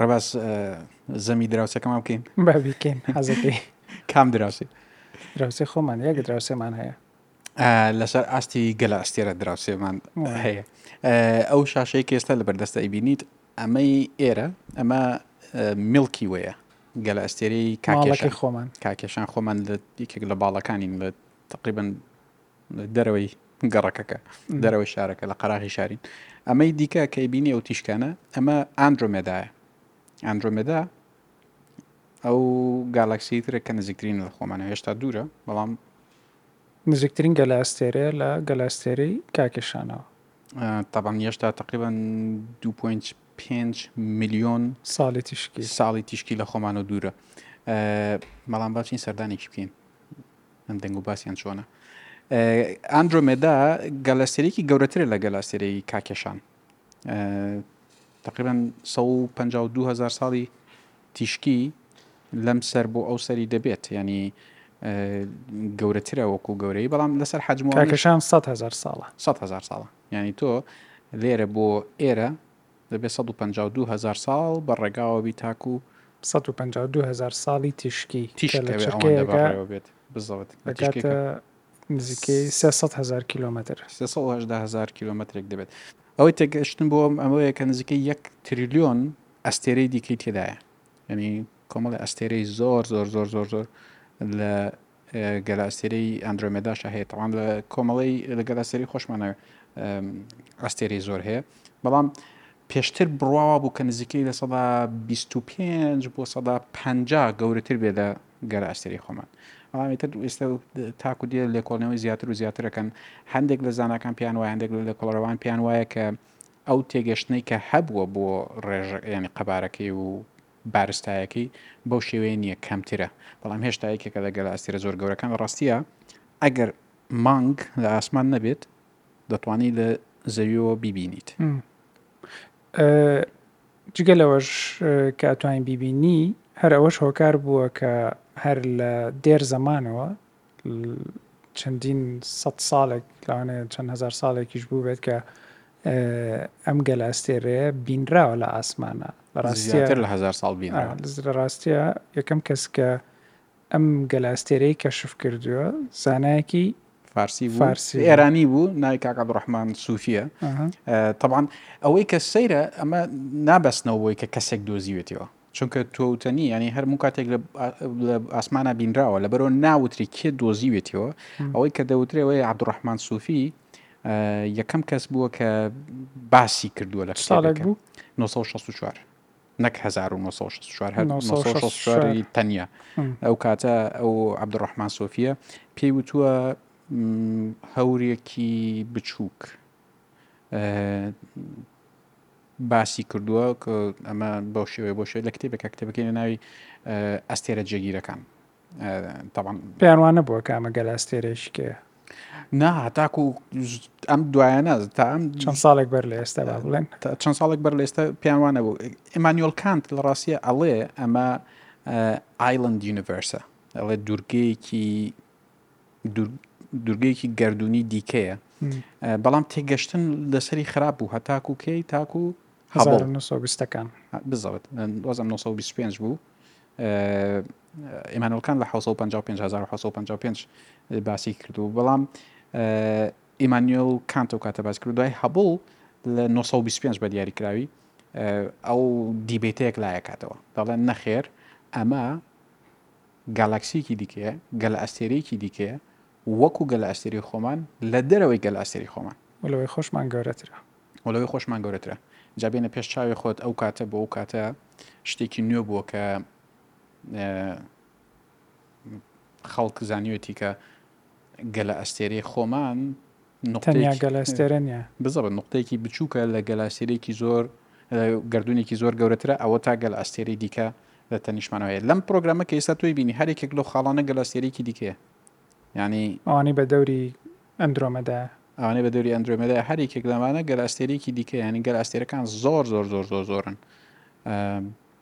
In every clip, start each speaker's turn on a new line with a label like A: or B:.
A: ڕێباز زەمی دراوسەکەمان بکەین
B: با بیکەین حەزەکەی
A: کام دراوسی
B: دراوسی خۆمان یەک دراوسێمان هەیە
A: لەسەر ئاستی گەلە ئەستێرە دراوسێمان هەیە ئەو شاشەی کە ئێستا لە بەردەستە ئەیبینیت ئەمەی ئێرە ئەمە میلکی وەیە گەلە ئەستێری
B: کاکێشی خۆمان
A: کاکێشان خۆمان لە یەکێک لە باڵەکانین لە تقریبن دەرەوەی گەڕەکەکە، دەرەوەی شارەکە، لە قەراغی شارین. ئەمەی دیکە کە ئەیبینی ئەو تیشکانە، ئەمە ئاندرۆمێدایە. ئاندرۆمێدا ئەو گالاکسیی ترە کە نزیکترینە لە خۆمانەوە. هێشتا دوورە، بەڵام
B: نزیکترین گەلە ئەستێرەیە لە گەلە ئەستێرەی کاکێشانەوە.
A: ئا، تەبعەن هێشتا تەقریبەن دوو پۆینت پێنج ملیۆن
B: ساڵی تیشکی.
A: ساڵی تیشکی لە خۆمانەوە دوورە. ئا، بەڵام با بچین سەردانێکی بکەین. ئەم دەنگ و باسیان چۆنە ئاندرۆمێدا گەلەستێرێکی گەورەترە لە گەلەستێرەی کاکێشان تقریبان 152000 ساڵی تیشکی لەم سەر بۆ ئەو سەری دەبێت ینی گەورەترە وەکو گەورەی بەڵام لەسەر
B: حجمەکەشان 100هزار ساڵە
A: 100هزار ساڵە ینی تۆ لێرە بۆ ئێرە دەبێ سەد و پەنجا و دوو هەزار ساڵ بە ڕێگاوە بی تاکو.
B: سەد و پەنجا و دوو هەزار ساڵی تیشکی
A: کە لە چرکەیەکا ئەگاتە
B: نزیکەی سێ سەد
A: هەزار کیلۆمەتر. سێ سەد و هەژدە هەزار کیلۆمەترێک دەبێت. ئەوەی تێگەشتن بۆ ئەوەیە کە نزیکەی یەک تریلیۆن ئەستێرەی دیکەی تێدایە. یعنی کۆمەڵی ئەستێرەی زۆر زۆر زۆر زۆر زۆر لە گەلەئەستێرەی ئەندرۆمێداشە هەیە تەوان لە کۆمەڵی لە گەلەستێری خۆشمانە ئەستێری زۆر هەیە بەڵام پێشتر بڕواوە بوو کە نزیکەی لە سەدا 25 بۆ سەدا 50 گەورەتر بێ لە گەرە ئەستێری خۆمان ئەڵامیتر ئێستا تاکو دێ لێکۆڵنەوەی زیاتر و زیاترەکەن هەندێک لە زانکان پیان وایە هەندێک لە لێکۆڵەوان پیان وایە کە ئەو تێگەشتنەی کە هەبووە بۆ ڕێژ ینی قەبارەکەی و بارستایەکەی بەو شێوەیە نییە، کەمترە، بەڵام هێشتا یەکێکە لە گەلە ئەستێرە زۆر گەورەکان، لە ڕاستییە ئەگەر مانگ لە ئاسمان نەبێت دەتوانی لە زەویەوە بیبینیت.
B: جگە لەوەش کە ئەتوانی بیبینی، هەر ئەوەش هۆکار بووە کە هەر لە دێر زەمانەوە چەندین سەد ساڵێک لەوانێ چەند هزار ساڵێکیش بوو بێت کە ئەم گەلە ئەستێرەیە بینراوە لە ئاسمانە
A: بەڕاستیتر لە هزار ساڵ بین
B: لە ڕاستە یەکەم کەس کە ئەم گەلە ئەستێرەی کەشف کردووە زانایەکی
A: فارسی فارسی ئێرانی بوو نای کاک عبدڕحمان سوفیە طبعاان ئەوەی کە سەیرە ئەمە نابەستنەوە بۆی کە کەسێک دۆزیوێتەوە چونکە تۆوتنی یانی هەر هەموو کاتێک لە لە ئاسمانا بینراوە لەبەرەوە ناوتری کێ دۆزیوێتیەوە ئەوەی کە دەوترێ ئەوەی عبدڕحمان سوفی یەکەم کەس بووە کە باسی کردووە لە
B: ساڵێک بوو
A: 1964 نەک 1964 تەنیا ئەو کاتە ئەو عبدڕحمان سۆفیە پێی وتووە هەورێکی بچووک باسی کردووە ئەمە بەو شێوەیە بۆ شێ لە کتێبێکە کتێبەکەی لە ناوی ئەستێرە جێگیرەکان
B: تاوان پێیان وانە بووە کە ئەمە گەل ئەستێرەیشکێ
A: نا تاکو ئەم دوایانە تا ئەم
B: چەند ساڵێک بەر لە ئێستا با بڵێن
A: چەند ساڵێک بەر لە ئێستا پیاوانە بوو ئەمانیۆل کانت لە ڕاستیە ئەڵێ ئەمە ئایلند یونیڤەرسە ئەڵێ دوورگەیەکی دورگەیەکی گەردوونی دیکەیە بەڵام تێگەشتن لەسەری خراپ بوو هەتاکو کەی تاکو
B: هەڵکان
A: بزەوت 1925 بوو ئیمانەکان لە 1950 باسی کردو بەڵام ئیمانیۆل کانتۆ کاتە باس کرد دوای هەبوو لە 1925 بە دیاری کراوی ئەو دیبێتەیەک لایەکاتەوە دەڵێن نەخێر ئەمە گالاکسییەکی دیکەیە، گەلەئەستێرەیەکی دیکەیە، وەکو گەلەئەستێرەی خۆمان، لە دەرەوەی گەلەئەستێرەی خۆمان.
B: و لەوەی خۆشمان گەورەترە.
A: و لەوەی خۆشمان گەورەترە. جا بێنە پێش چاوی خۆت ئەو کاتە بۆ ئەو کاتە شتێکی نوێ بووە کە خەڵک زانیوێتی کە گەلەئەستێرەی خۆمان
B: تەنیا گەلەستێرە نیە
A: بزڕە نقطەیەکی بچووکە لە گەلەستێرەیەکی زۆر گردونێکی زۆر گەورەترە ئەوە تا گەل ئەستێرەی دیکە لە تەنیشمانەوەی لەم پرۆگرامە کە ئێستا تۆی بینی هەرێکێک لە خاڵانە گەلەستێرێکی دیکەیە ینی
B: ئەوانی بە دەوری ئەندرۆمەدا
A: ئەوانەی بە دەوری ئەندرۆمەدا هەر یەکێک لەمانە گەلاستێرێکی دیکە ینی گەلاستێرەکان زۆر زۆر زۆر زۆر زۆرن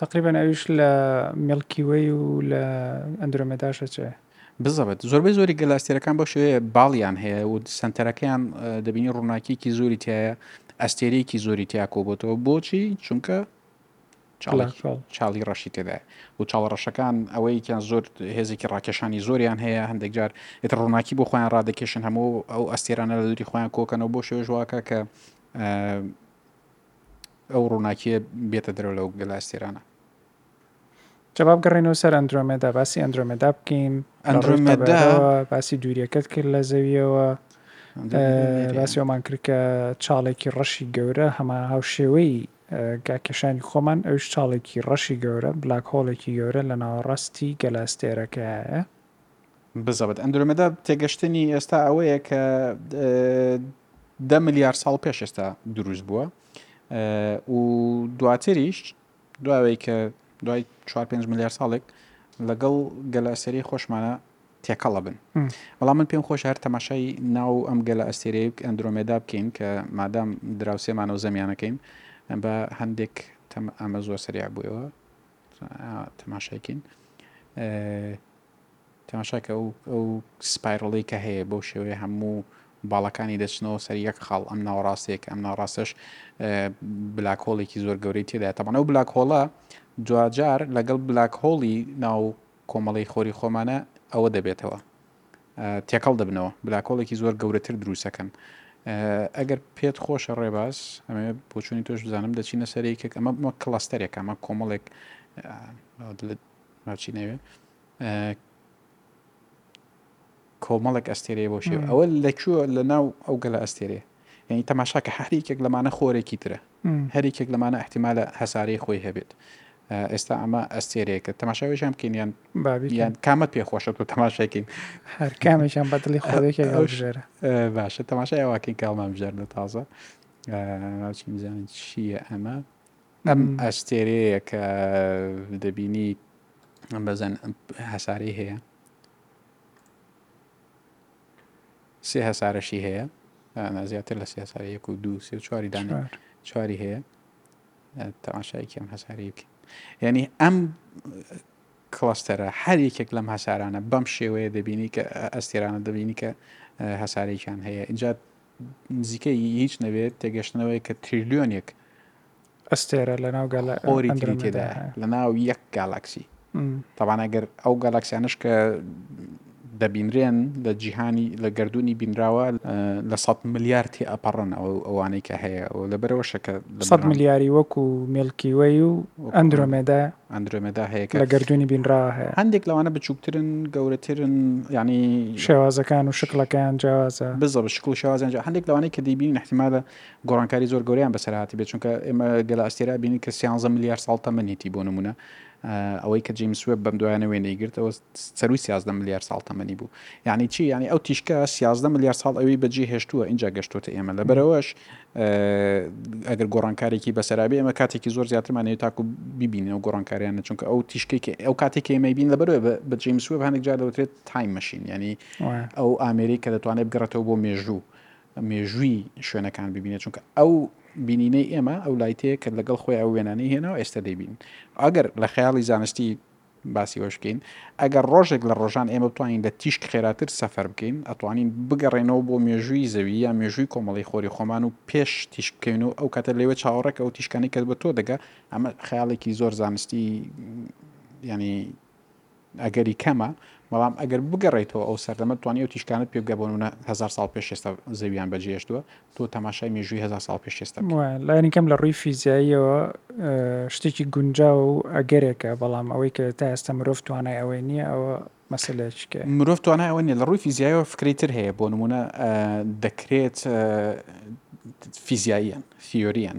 B: تەقریبەن ئەویش لە میڵکی وەی و لە ئەندرۆمێداش ئەچێ.
A: بزەبت زۆربەی زۆری گەلاستێرەکان بەو شێوەیە باڵیان هەیە و سنتەرەکەیان دەبینی ڕووناکیەکی زۆری تایە ئەستێرەیەکی زۆری تیا کۆبتەوە بۆچی چونکە چاڵی ڕەشی تێدا و چاڵە ڕەشەکان ئەوەیکیان زۆر هێزێکی ڕاکێشانی زۆریان هەیە هەندێک جار ئێت ڕووناکی بۆ خۆیان ڕادەکێشن هەموو ئەو ئەستێرانە لە دووری خۆیان کۆکەنەوە بۆ شێژواکە کە ئەو ڕووناکیە بێتە دەرەوە لەو گەلە ئەستێرانە
B: جواب گەڕێنەوە سەر ئەندرۆمێدا باسی ئەندرۆمێدا بکەین
A: ئەندرۆمێدا
B: باسی دووریەکەت کرد لە زەویەوە باسی ئەومان کرد کە چاڵێکی ڕەشی گەورە هەمان هاو شێوەی گاکێشانی خۆمان ئەوش چاڵێکی ڕەشی گەورە بلاک هۆڵێکی گەورە لە ناوەڕاستی گەلاستێرەکەیە
A: بزەبت ئەندرۆمێدا تێگەشتنی ئێستا ئەوەیە کە دە ملیار ساڵ پێش ئێستا دروست بووە و دواتریش دواوەی کە دوای 4 5 ملیار ساڵێک لەگەڵ گەلە ئەسەری خۆشمانە تێکەڵە بن بەڵام من پێم خۆش هەر تەماشای ناو ئەم گەلە ئەستێرەیەک ئەندرۆمێدا بکەین کە مادام دراوسێمانەوە زەمیانەکەین بە هەندێک تەم ئەمە زۆر سریع بووەوە تەماشایکەین تەماشاکە ئەو ئەو سپایرڵی کە هەیە بۆ شێوەیە هەموو باڵەکانی دەچنەوە سەر یەک خاڵ ئەم ناوەڕاستەیەک ئەم ناڕاستەش بلاک هۆڵێکی زۆر گەورەی تێدا تەمان ئەو بلاک هۆڵە جوجار لەگەڵ بلاک هۆڵی ناو کۆمەڵی خۆری خۆمانە ئەوە دەبێتەوە تێکەڵ دەبنەوە بلاکۆڵێکی زۆر گەورەتر دروسەکەن ئەگەر پێت خۆشە ڕێباز ئەمێ بۆچوونی تۆش بزانم دەچینە سەرێکێک ئەمە مە کلستەرێک ئەمە کۆمەڵێک ناچی نەوێ کۆمەڵێک ئەستێرەیە بۆ شێ ئەوە لەکووە لە ناو ئەو گەلە ئەستێرێ یانی تەماشا کە هەر یەکێک لەمانە خۆرێکی ترە هەر یەکێک لەمانە ئەحتیمالە هەسارەی خۆی هەبێت ئێستا ئەمە ئەستێرەیەکە تەماشاوێژان بکەین یان بابیان کامە پێ خۆشە تۆ تەماشاکەین
B: هەر کامێکیان بەدڵی خۆێکێکژێرە
A: باشە تەماشای ئەوواکەین کاڵمان بژار لە تازە ناوچینزان چییە ئەمە ئەم ئەستێرەیە کە دەبینی بەزەن هەسارەی هەیە سێ هەسارەشی هەیە زیاتر لە سێ هەسارە یەک و دوو سێ و چواری دانێ چواری هەیە تەماشایکی ئەم هەساری بکەین یعنی ئەم کڵستەرە هەر یەکێک لەم هەسارانە بەم شێوەیە دەبینی کە ئەستێرانە دەبینی کە هەسارێکیان هەیە اینجا نزیکە هیچ نەبێت تێگەشتنەوەی کە تریلیۆنێک
B: ئەستێرە لە ناو گەلا
A: خۆری تری ئەندرۆمێدا تێدایە هەیە. لە ناو یەک گالاکسی م. تابان ئەگەر ئەو گالاکسیانەش کە دەبینرێن لە جیهانی لە گەردوونی بینراوە اه، لە سەد ملیار تێ ئەپەڕن ئەو ئەوانەی کە هەیە و لەبەرەوەشە کە لە
B: سەد بەرنامە ملیاری وەکو میلکی وەی و وەکو ئەند ئەندرۆمێدا
A: ئەندرۆمێدا هەیە کە
B: لە گەردوونی بینراوە هەیە
A: هەندێک لەوانە بچووکترن گەورەترن یعنی
B: شێوازەکان و شکڵەکەیان جیاوازە.
A: بالضبط شکڵ و شێوازیان جا هەندێک لەوانەی کە دەیبینین احتمالە گۆڕانکاری زۆر گەورەیان بەسەر هاتبێت چونکە ئێمە گەلا ئەستێرا بینی کە سیانزە ملیار ساڵ تەمەنیتی بۆ نمونە ئەوەی کە جیمس وێب بەم دوایانە وێنەی گرت ئەوە سەروی سیازدە ملیار ساڵ تەمەنی بوو یعنی چی یعنی ئەو تیشکە سیازدە ملیار ساڵ ئەوی بەجێ هێشتووە اینجا گەشتوتە ئێمە لە بەرەوەش ئەگەر گۆڕانکارێکی بەسەرابێ ئەمە کاتێکی زۆر زیاترمان هەیە تاکو ببینین ئەو گۆڕانکاریانە چونکە ئەو تیشکێک ئەو کاتێک ئێمە بین لە بەرەوە بە جیمس وێب هەندێک جار دەوترێت تایم مەشین ینی ئەو ئامێری کە دەتوانێت بگەڕێتەوە بۆ مێژوو مێژووی شوێنەکان ببینێت چونکە ئەو بینینەی ئێمە ئەو لایتەیە کە لەگەڵ خۆی ئەو وێنانەی هێناوە ئێستا دەیبین ئەگەر لە خەیاڵی زانستی باسی وەش بکەین ئەگەر ڕۆژێک لە ڕۆژان ئێمە بتوانین لە تیشک خێراتر سەفەر بکەین ئەتوانین بگەڕێنەوە بۆ مێژووی زەوی یا مێژووی کۆمەڵی خۆری خۆمان و پێش تیشک بکەین و ئەو کاتە لێوە چاوەڕێک ئەو تیشکانی کەس بە تۆ دەگە ئەمە خیاڵێکی زۆر زانستی ینی ئەگەری کەمە، بەڵام ئەگەر بگەڕێیتەوە ئەو سەردەمە توانی ئەو تیشکانەت پێ بگە بۆ نمونە هەزار ساڵ پێش ئێستا زەوییان بەجێهێشتووە، تۆ تەماشای مێژووی هەزار ساڵ پێش ئێستا
B: بکە. وایە لانی کەم لە ڕووی فیزیاییەوە شتێکی گونجاو و ئەگەرێکە، بەڵام ئەوەی کە تا ئێستا مرۆڤ توانای ئەوەی نییە ئەوە مەسەلەیەکی کە.
A: مرۆڤ توانای ئەوە نییە، لە ڕووی فیزیاییەوە فکرەی تر هەیە، بۆ نمونە دەکرێت فیزیاییەن، ثیۆرییەن،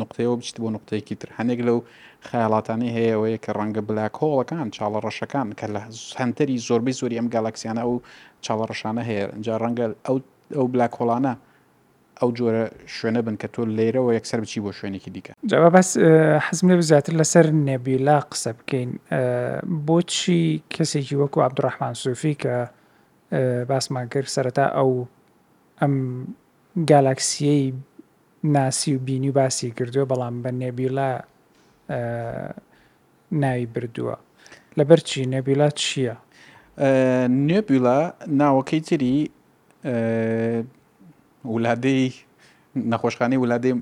A: نوقتەیەوە بچیت بۆ نوقتەیەکی تر هەندێک لەو خەیاڵاتانەی هەیە ئەوەیە کە ڕەنگە بلاک هۆڵەکان چاڵە ڕەشەکان کە لە سەنتەری زۆربەی زۆری ئەم گالاکسیانە ئەو چاڵە ڕەشانە هەیە جا ڕەنگە ئەو ئەو بلاک هۆڵانە ئەو جۆرە شوێنە بن کە تۆ لێرەوە یەکسەر بچی بۆ شوێنێکی دیکە
B: جاوا بەس حەزم لێ زیاتر لەسەر نێبیلا قسە بکەین بۆچی کەسێکی وەکو عبدڕحمان سوفی کە باسمان کرد سەرەتا ئەو ئەم گالاکسیەی ناسی و بینی و باسی کردووە بەڵام بە نێبیلا ناوی بردووە لەبەر چی نێبیلا چییە؟
A: نێبیلا ناوەکەی تری ولادەی نەخۆشخانەی ولادەی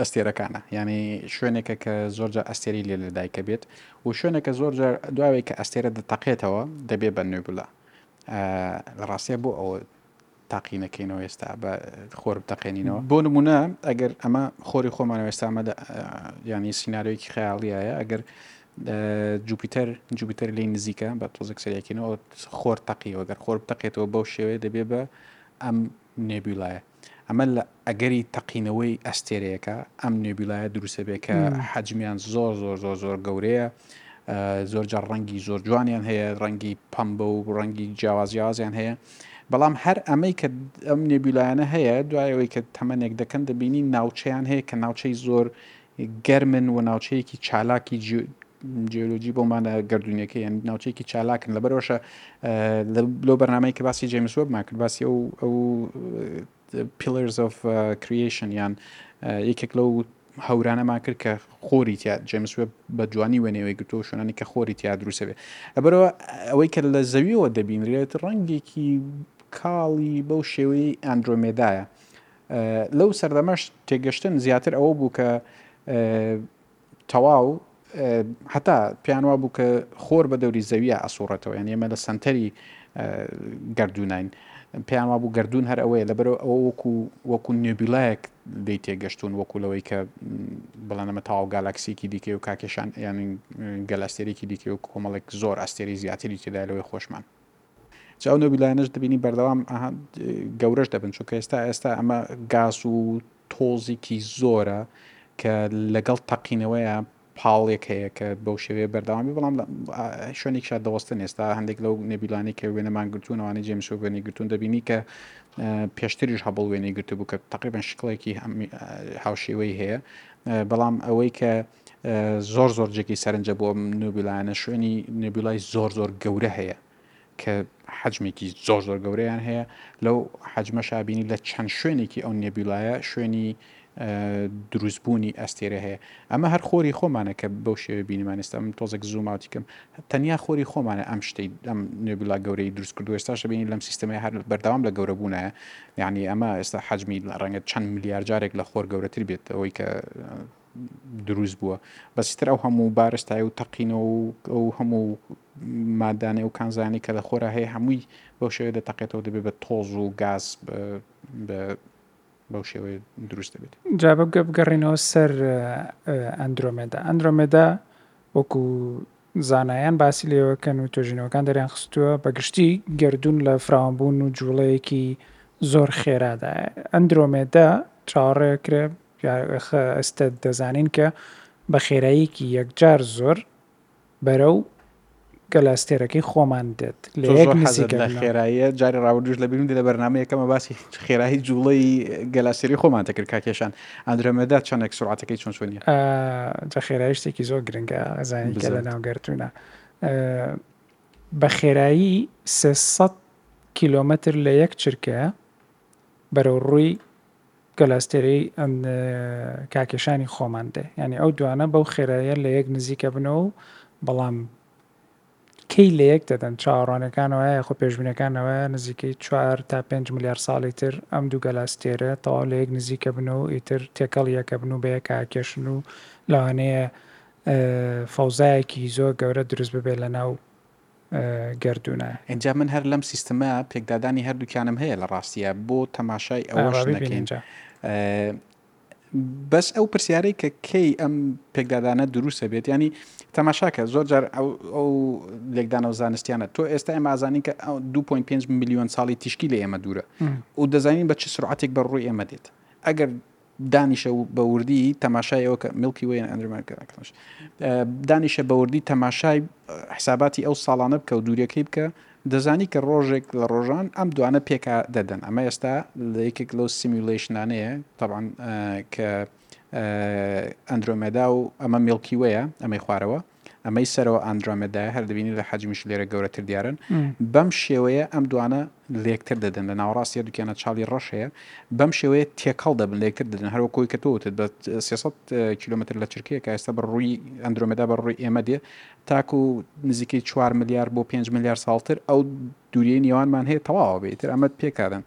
A: ئەستێرەکانە یعنی شوێنێکە کە زۆرجار ئەستێری لێ لەدایکە بێت و شوێنەکە زۆرجار دواوێک کە ئەستێرە دەتەقێتەوە دەبێ بە نوێبلا لە ڕاستە بۆ ئەوە تاقی نەکەینەوە ئێستا بە خۆر بتەقێنینەوە بۆ نمونە ئەگەر ئەمە خۆری خۆمان ئێستامە لە ینی سینناارۆیەکی خەیاڵیایە ئەگەر جوپیتەر جوپیتەر لی نزیکە بە تۆزێک سەرەکەینەوە خۆر تەقیەوە گەر خۆر بتەقێتەوە بەو شێوەیە دەبێ بە ئەم نێبیلایە ئەمە لە ئەگەری تەقینەوەی ئەستێرەیەکە، ئەم نێبیولایە دروست دەبێت کە حەجمیان زۆر زۆر زۆر زۆر گەورەیە، زۆرجار ڕەنگی زۆر جوانیان هەیە، ڕەنگی پەمبە و ڕەنگی جیاواز جیاوازیان هەیە، بەڵام هەر ئەمەی کە ئەم نێبیولایانە هەیە دوایەوەی کە تەمەنێک دەکەن دەبینی ناوچەیان هەیە کە ناوچەی زۆر گەرمن و ناوچەیەکی چالاکی جیۆلۆجی بۆمانە گردونیەکە یان ناوچێکی چالاکن لە بەرەوەشە لۆ بەرنمەی کە باسی جەمسوەبمان کرد باسی ئەو ئەو Pillars of Creation یان یەکێک لەو هەورانەمان کرد کە خۆری تیا جەمس وێب بە جوانی وێنەوەی گرتو شوێنانی کە خۆری تیا دروستە بێ ئەبەرەوە ئەوەی کە لە زەویەوە دەبینرێت ڕەنگێکی کاڵی بەو شێوەی ئەندرۆمێدایە لەو سەردەمەش تێگەشتن زیاتر ئەوە بوو کە تەواو هەتا پێیان وابوو کە خۆر بە دەوری زەویە ئەسوڕێتەوە یان ئێمە لە سەنتەری گردوونین پێیان وابوو گردوون هەر ئەوەیە لەبەرەوە ئەوە وەکو وەکو نێبیلایەک لی تێگەشتون وەکو لەوەی کە بڵێنەمە تەواو گالاکسیکی دیکە و کاکێشان یان گەلاستێرێکی دیکە و کۆمەڵێک زۆر ئەستێری زیاتری تێدا لەوەی خۆشمان جا ئەو نەویلانەش دەبینی بەردەوام گەورەش دەبن چونکە ئێستا ئێستا ئەمە گاز و تۆزیکی زۆرە کە لەگەڵ تەقینەوەیە پاڵێک هەیە کە بەو شێوێ بەرداوامی بەڵام شوێنێک شاد دەوەستن ئێستا هەندێک لەو نەبیلانی کە وێنەمان گرتوونەوانی جێمسۆ وێنی گرتوون دەبینی کە پێشتریش هەبڵ وێنەی گرتبوو کە تقریبان شکڵێکی هاوشێوەی هەیە بەڵام ئەوەی کە زۆر زۆر جێکی سەرنجە بۆ نوبیلایانە شوێنی نبیلای زۆر زۆر گەورە هەیە کە حەجمێکی زۆر زۆر گەورەیان هەیە لەو حەجمە شابینی لە چەند شوێنێکی ئەو نێبیلایە شوێنی دروستبوونی ئەستێرە هەیە ئەمە هەر خۆری خۆمانە کە بەو شێوە بینیمانستم تۆزێک زووماتیکەم تەنیا خۆری خۆمانە ئەم شتەی ئەم نێبیلا گەورەی دروست کرد ئێستا شبینی لەم سیستمی هەر بەردەوام لە گەورە بوونە یعنی ئەمە ئێستا حەجمی ڕەنگە چەند میلیارد جارێک لە خۆر گەورەتر بێت ئەوەی کە دروست بووە بە چیتر ئەو هەموو بارستای و تەقینەوە و ئەو هەموو مادانێ و کانزانی کە لە خۆرا هەیە هەمووی بەو شێوێ دەتەقێتەوە دەبێت بە تۆز و گاز بەو شێوێ دروست دەبێت
B: جا بگە بگەڕێنەوە سەر ئەندرۆمێدا ئەندرۆمێدا وەکو زانایان باسی لێوەکەن و توێژینەوەکان دەریانخستووە بە گشتی گەردوون لە فراوانبوون و جووڵەیەکی زۆر خێرادایە. ئەندرۆمێدا چاوەڕێدەکرێت یا ئێستا دەزانین کە بە خێراییەکی یەکجار زۆر بەرەو گەلەستێرەکەی خۆمان دێت.
A: لە یەک نزیکە لە خێراییە جاری ڕاوردوش لە بینم لە بەرنمە یەکەمە باسی خێرایی جوڵەی گەلاسێری خۆمان دەکرد کاکێشان ئاندرۆمێدا چەنێک سورعەتەکەی چۆن چۆنیە؟
B: جا خێرایی شتێکی زۆر گرنگە ئەزانین کە لە ناو گەرتونە بە خێرایی 300 کیلۆمەتر لە یەک چرکەیە بەرەو ڕووی گەلاستێرەی کاکێشانی خۆمان دێ ینی ئەو دوانە بەو خێرایە لە یەک نزیکە بنەوە و بەڵام کەی لە یەک دەدەن؟ چاوەڕوانیەکانەوەیە یاخۆ پێشبینیەکانەوەیە نزیکەی چوار تا پێنج ملیار ساڵی تر ئەم دوو گەلاسیتێرە تەواو لە یەک نزیکە بن و ئیتر تێکەڵ یەک ئەبن و بە یەک ئاکێشن و لەوانەیە فەوزایەکی زۆر گەورە دروست ببێت لە ناو گەردوونە.
A: ئینجا من هەر لەم سیستمە پێکدادانی هەردووکیانم هەیە لە ڕاستیە بۆ تەماشای ئەوەش نەکەین بەس ئەو پرسیارەی کە کەی ئەم پێکدادانە دروستە بێت ینی تەماشاکە زۆر جار ئەو لێکدانەوە زانستیانە تۆ ئێستا ئێمە ئازانی کە 2.5 میلیۆن ساڵی تیشکی لە ئێمە دوورە و دەزانین بە چ سرعاتێک بە ڕووی ئێمە دێت ئەگەر دانیشە و بەوردی تەماشایەوە کە ملکی وێن ئەندرمەکەش دانیشە بەوردی تەماشای حساباتی ئەو ساڵانە بکە و دوورەکەی بکە دەزانی کە ڕۆژێک لە ڕۆژان ئەم دوانە پێکا دەدەن ئەمە ئێستا لە یەکێک لەو سیمیولەیشنانەیە تەبان کە ئەندرۆمێدا و ئەمە میڵکی وەیە ئەمەی خوارەوە ئەمەی سەرەوە ئەندرۆمێدای هەردبینی لە حەجمیش لێرە گەورەتر دیارن بەم شێوەیە ئەم دوانە لێکتر دەدەن لە ناوەڕاستی دوکیانە چاڵی ڕەش هەیە بەم شێوەیە تێکەڵ دەبن لێکتر دەدەن هەروە کۆی کە تۆوتت بە 300 کیلومتر لە چرکەیە کە ئێستا بە ڕووی ئەندرۆمێدا بە ڕووی ئێمە دێ تاکو نزیکەی چوار ملیار بۆ پێنج ملیار ساڵتر ئەو دووریەی نێوانمان هەیە تەواوە بێت تر ئەمەد پێکادەن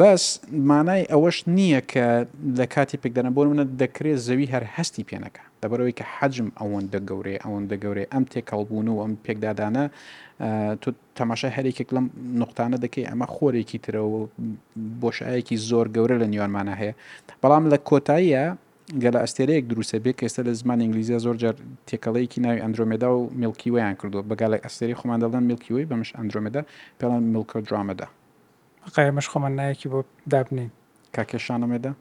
A: بەس مانای ئەوەش نییە کە لە کاتی پێکدەنە بۆ منە دەکرێت زەوی هەر هەستی پێنەکە دەبەرەوەی کە حەجم ئەوەندە گەورەیە ئەوەندە گەورەیە ئەم تێکەڵبوون و ئەم پێکدادانە تۆ تەماشای هەرێکێک لەم نقطانە دەکەی ئەمە خۆرێکی ترەوە بۆشایەکی زۆر گەورە لە نیوانمانە هەیە بەڵام لە کۆتاییە گەلەئەستێرەیەک دروستە بێ کە ئێستا لە زمانی ئینگلیزیا زۆر جار تێکەڵەیەکی ناوی ئەندرۆمێدا و میڵکی وەیان کردووە بە گالە ئەستێرەی خۆمان دەڵێن میڵکی وەی بەمش ئەندرۆمێدا پێڵێن میڵکە درامەدا
B: قا ئێمەش خۆمان نایەکی بۆ دابنین
A: کاکێشانە مێدا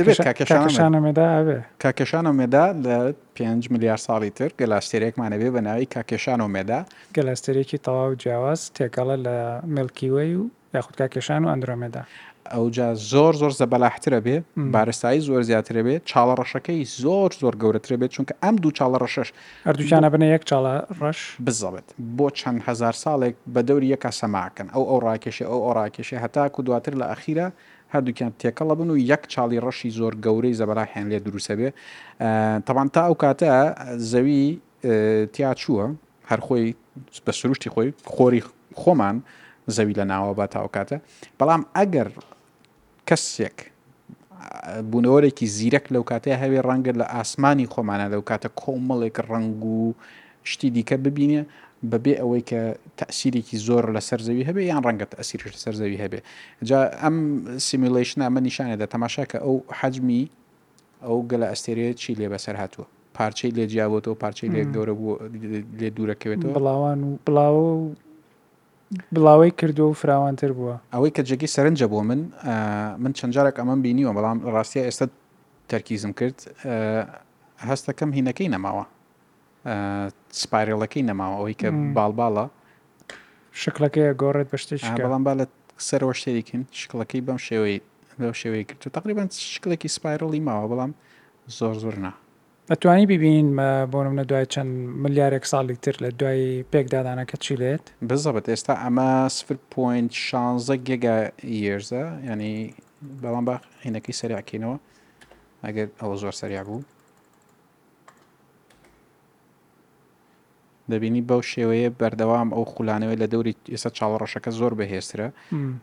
B: دەبێت کاکێشانە مێدا
A: ئەبێ کاکێشانە مێدا لە پێنج ملیار ساڵی تر گەلاستێرێکمانە بێ بە ناوی کاکێشان و مێدا
B: گەلاستێرێکی تەواو جیاواز تێکەڵە لە ملکیوەی و یاخود کاکێشان و ئەندرۆمێدا.
A: ئەوجا زۆر زۆر زەبەلاحتر ئەبێ، بارستایی زۆر زیاتر ئەبێ، چاڵە ڕەشەکەی زۆر زۆر گەورەتر ئەبێت، چونکە ئەم دوو چاڵە ڕەشەش.
B: هەردووکیان ئەبنە یەک چاڵە ڕەش.
A: بزڵێت، بۆ چەند هەزار ساڵێک بە دەوری یەکا سەما ئەکەن، ئەو ئەو ڕائەکێشێ، ئەو ئەو ڕائەکێشێ، هەتاکوو دواتر لە ئەخیرا هەردووکیان تێکەڵ ئەبن و یەک چاڵی ڕەشی زۆر گەورەی زەبەلاحیان لێ دروست ئەبێ. تەبان تا ئەو کاتە زەوی تیا چووە، هەر خۆی بە سروشتی خۆی خۆری. خۆمان زەوی لە ناوە با تا ئەوکاتە بەڵام ئەگەر کەسێک بوونەوەرێکی زیرەک لەو کاتەیە هەوێ ڕەنگە لە ئاسمانی خۆمانە لەو کاتە کۆمەڵێک ڕنگ و شتی دیکە ببینێ بەبێ ئەوەی کە تەسیرێکی زۆر لە سەرزەوی هەبێ یان ڕەنگە تەسیرش لە سەرزەوی هەبێ جا ئەم سیمیلشنە ئەمە نیشانێدا تەماشاکە ئەو حەجمی ئەو گەلە ئەستێرەیە چی لێ بەسەر هاتووە؟ پارچەی لێ جیا بۆتەوە، پارچەی لێ گەورە بووە، لێ دوورەکەوێتەوە.
B: بڵاوان و بڵاوە و بڵاوەی کردووە و فراوانتر بووە.
A: ئەوەی کە جێگەی سەرنجە بۆ من، من چەند جارێک ئەمەم بینیوە، بەڵام لە ڕاستیا ئێستا تەرکیزم کرد، هەست دەکەم هینەکەی نەماوە. سپارێڵەکەی نەماوە ئەوەی کە باڵباڵە
B: شکلەکەی ئەگۆڕێت بە شتێکی کە.
A: بەڵام با لە سەرەوە شتێکین شکلەکەی بەم شێوەی لەو شێوەیە کرد و تقریبان شکلێکی سپایرڵی ماوە بەڵام زۆر زۆر نا
B: ئەتوانی ببینین مە بۆ منە دوای چەند ملیارێک ساڵی تر لە دوای پێکدادانەکە چی
A: لێت بزەبت ئێستا ئەمە سفر پوین شانزە گێگا یێرزە ینی بەڵام با عینەکەی سەریعکەینەوە ئەگەر ئەوە زۆر سەریع بوو دەبینی بەو شێوەیە بەردەوام ئەو خولانەوەی لە دەوری ئێستا چاڵە ڕەشەکە زۆر بەهێزترە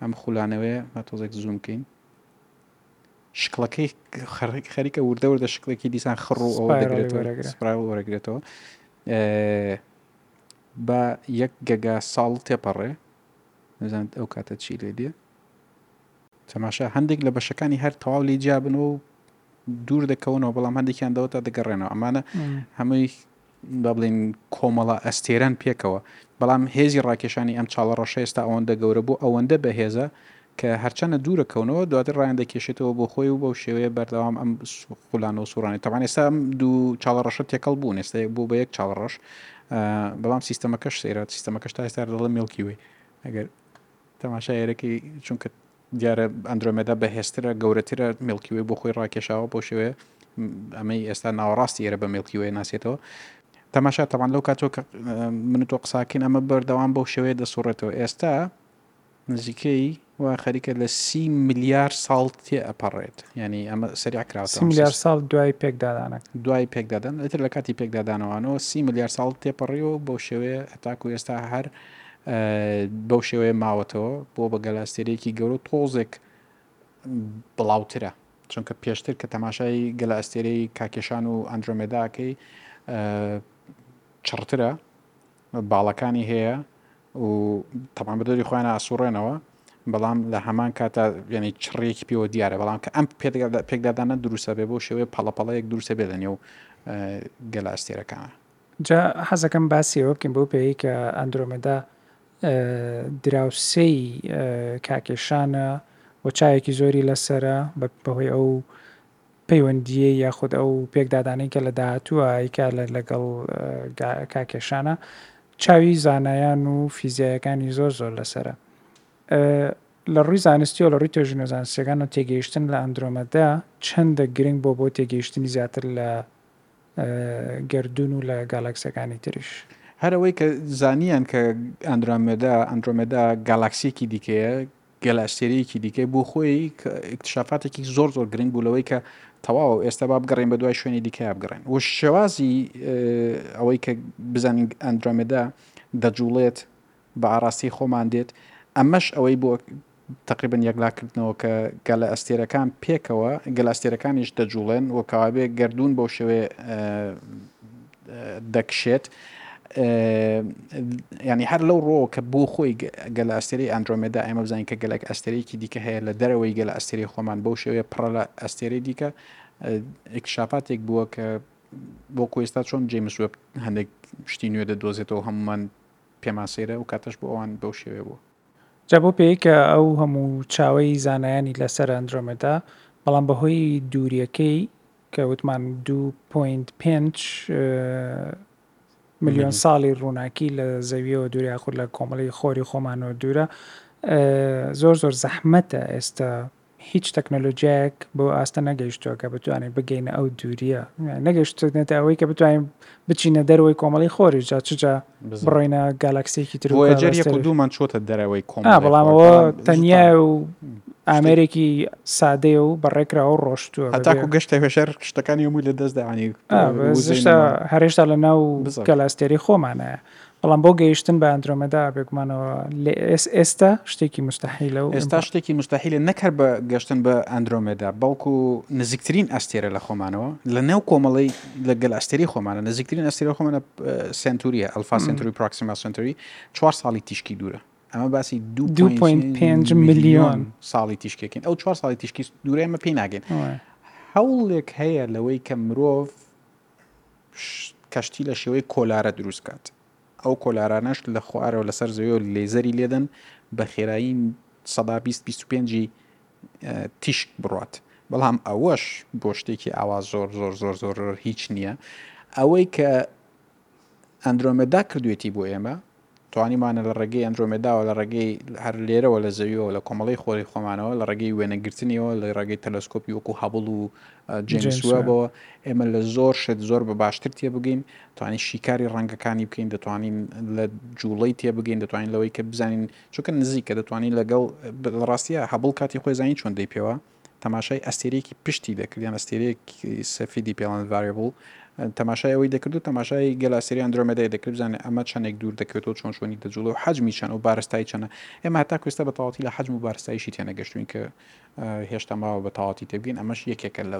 A: ئەم خولانەوەی بە تۆزێک زووم بکەین شکڵەکەی خەریکە وردە وردە شکلێکی دیسان خڕ و ئەوە دەگرێتەوەگرێتەوە بە یەک گەگا ساڵ تێپەڕێ نزانند ئەو کاتە چی لێ دێ تەماشا هەندێک لە بەشەکانی هەر تەواو لێ جیابن و دوور دەکەونەوە بەڵام هەندێکیان دەوەتا دەگەڕێنەوە ئەمانە هەمووی با بڵین کۆمەڵە ئەستێران پێکەوە بەڵام هێزی ڕاکێشانی ئەم چاڵە ڕەشە ئێستا ئەوەندە گەورە بۆ ئەوەندە بەهێزە کە هەرچەنە دوورە کەونەوە دواتر ڕایان دەکێشێتەوە بۆ خۆی و بەو شێوەیە بەردەوام ئەم خولان و سوڕانی تەوان ئێستا دوو چاڵە ڕەشە تێکەڵ بوون ئێستا بۆ بە یەک چاڵ ڕەش بەڵام سیستەمەکەش سێرات سیستەمەکەش تا ئێستا دەڵە مێڵکی وی ئەگەر تەماشای ئێرەکەی چونکە دیارە ئەندرۆمێدا بەهێزترە گەورەترە ملکی وێ بۆ خۆی ڕاکێشاوە بۆ شێوەیە ئەمەی ئێستا ناوەڕاستی ئێرە بە ملکی وێ ناسێتەوە تەماشا تەوان لەو کاتۆ کە من تۆ قساکەین ئەمە بەردەوام بەو شێوەیە دەسوڕێتەوە ئێستا نزیکەی وا خەریکە لە سی ملیار ساڵ تێ ئەپەڕێت ینی ئەمە سەریعکرا
B: ملیار ساڵ دوای پێکدادانە
A: دوای پێکدادان ئەتر لە کاتی پێکدادانەوەەوە سی ملیار ساڵ تێپەڕیەوە بۆ شێوەیە هەتاکو ئێستا هەر بەو شێوەیە ماوەتەوە بۆ بە گەلەستێرەیەکی گەورە تۆزێک بڵاوترە چونکە پێشتر کە تەماشای گەلە ئەستێرەی کاکێشان و ئەندرۆمێداکەی چڕترە باڵەکانی هەیە و تەمان بەدەری خۆیان ئاسوڕێنەوە بەڵام لە هەمان کاتا یعنی چڕێکی پێوە دیارە بەڵام کە ئەم پێکدادانە دروستە بێ بۆ شێوەیە پەڵەپەڵەیەک دروستە بێ لە نێو گەلە ئەستێرەکانە
B: جا حەزەکەم باسی ئەوە بکەین بەو پێیەی کە ئەندرۆمێدا دراوسێی کاکێشانە و چاوێکی زۆری لەسرە بەهۆی ئەو پەیوەندیە یاخود ئەو پێکدادانەی کە لە داهاتووە ئایکا لە لەگەڵ کاکێشانە چاوی زانایان و فیزیایەکانی زۆر زۆر لەسرە لە ڕووی زانستی و لە ڕووی توێژینە زانستیەکان و تێگەیشتن لە ئەندرۆمەدا چەندە گرنگ بۆ بۆ تێگەیشتنی زیاتر لە گەردوون و لە گالاکسیەکانی تریش.
A: هەر ئەوەی کە زانییان کە ئاندرامێدا، Andromeda، گالاکسیەکی دیکەیە، گەلەئەستێرەیەکی دیکەیە، بۆ خۆی ئیکتشافاتێکی زۆر زۆر گرنگ بوو لەوەی کە تەواو ئێستا با بگەڕێن بە دوای شوێنی دیکەیا بگەڕێن و شێوازی ئەوەی کە بزانین ئەندرامێدا دەجوڵێت بە ئاڕاستەی خۆمان دێت، ئەمەش ئەوەی بۆ تەقریبەن یەکلا کردنەوە کە گەلە ئەستێرەکان پێکەوە گەلە ئەستێرەکانیش دەجوڵێن و کەوابێ گردوون بەو شێوێ دەکشێت ینی هەر لەو ڕۆ کە بۆ خۆی گەلە ئەستێری ئەندرۆمێدا ئێمە بزانین کە گەلێک ئەستێرێکی دیکە هەیە لە دەرەوەی گەلە ئەستێری خۆمان بەو شێوێ پڕە لە ئەستێری دیکە ئکشاپاتێک بووە کە بۆ کۆیستا چۆن جیمس وب هەندێک شتی نوێ دەدۆزێتەوە هەمومان پێمان سەیرە ئەو کاتەش بۆ ئەوان بەو شێوەیە بووە.
B: جا بۆ پێی کە ئەو هەموو چاوەی زانایانی لە سەر ئەندرۆمێدا، بەڵام بە هۆی دووریەکەی کە وتمان دوو پۆینت پێنج ملیۆن ساڵی ڕووناکی لە زەویەوە دوور یاخود لە کۆمەڵی خۆری خۆمانەوە دوورە، زۆر زۆر زەحمەتە ئێستا هیچ تەکنەلۆجیایەک بەو ئاستە نەگەیشتووە کە بتوانین بگەینە ئەو دوورییە نەگەشتێتە ئەوەی کە بتوانین بچینە دەرەوەی کۆمەڵی خۆری جا چجا بڕۆینە گالاکسێکی تر
A: دوومان چۆتە دەرەوەی کۆم
B: بەڵامەوە تەنیا و ئامێرێکی سادەیە و بەڕێکراوە و ڕۆشتووە
A: هەتاکو گەشتە هێشەر شتەکانی هەمووی لە دەستداوانی
B: هەرێشتا لە ناو گەلاستێری خۆمانە بەڵام بۆ گەیشتن بە ئەندرۆمێدا بێگومانەوە ئێستا شتێکی موستەحیلە و
A: ئێستا شتێکی موستەحیلە نەک هەر بە گەشتن بە ئەندرۆمێدا بەڵکو نزیکترین ئەستێرە لە خۆمانەوە لە نێو کۆمەڵی لەگەل ئەستێری خۆمانە نزیکترین ئەستێرە خۆمانە سنتوریە ئەلفا سنتوری پراکسیما سنتوری چوار ساڵی تیشکی دوورە ئەمە باسی
B: 2.5 میلیۆن
A: ساڵی تیشکێکین ئەو چوار ساڵی تیشکی دوورێمە پێی ناگەین هەوڵێک هەیە لەوەی کە مرۆڤ کەشتی لە شێوەی کۆلارە دروست کات ئەو کۆلارانەش لە خوارەوە لەسەر زەوی و لێزەری لێدەن بە خێرایی 125 تیشک بڕات بەڵام ئەوەش بۆ شتێکی ئاوا زۆر زۆر زۆر زۆر زۆر هیچ نییە ئەوەی کە ئەندرۆمەدا کردوێتی بۆ ئێمە توانیمانە لە ڕێگەی ئەندرۆمێداوە، لە ڕێگەی هەر لێرەوە لە زەویەوە، لە کۆمەڵەی خۆری خۆمانەوە، لە ڕێگەی وێنەگرتنیەوە، لە ڕێگەی تەلەسکۆپی وەکو هەبڵ و جەیمس وێبەوە، ئێمە لە زۆر شت زۆر بە باشتر تێبگەین، دەتوانین شیکاری ڕەنگەکانی بکەین، دەتوانین لە جووڵەی تێبگەین، دەتوانین لەوەی کە بزانین چونکە نزیکە، دەتوانین لەگەڵ، بە ڕاستیە هەبڵ کاتی خۆی زانی چۆن دەیپێوا، تەماشای ئەستێرەیەکی پشتی دەکرد یان ئەستێرەیەکی سەفیدی پێڵان ڤاریبل تەماشای ئەوەی دەکرد و تەماشای گەلاسری ئەندرۆمێدای دەکرد بزانێت ئەمە چەندێک دوور دەکەوێتەوە چۆن چۆنی دەجوڵێ و حەجمی چەند و بارستای چەنە ئێمە هەتا کوێستە بە تەواتی لە حەجم و بارستایشی تێنەگەشتوین کە هێشتا ماوە بە تەواتی تێبگەین ئەمەش یەکێکە لە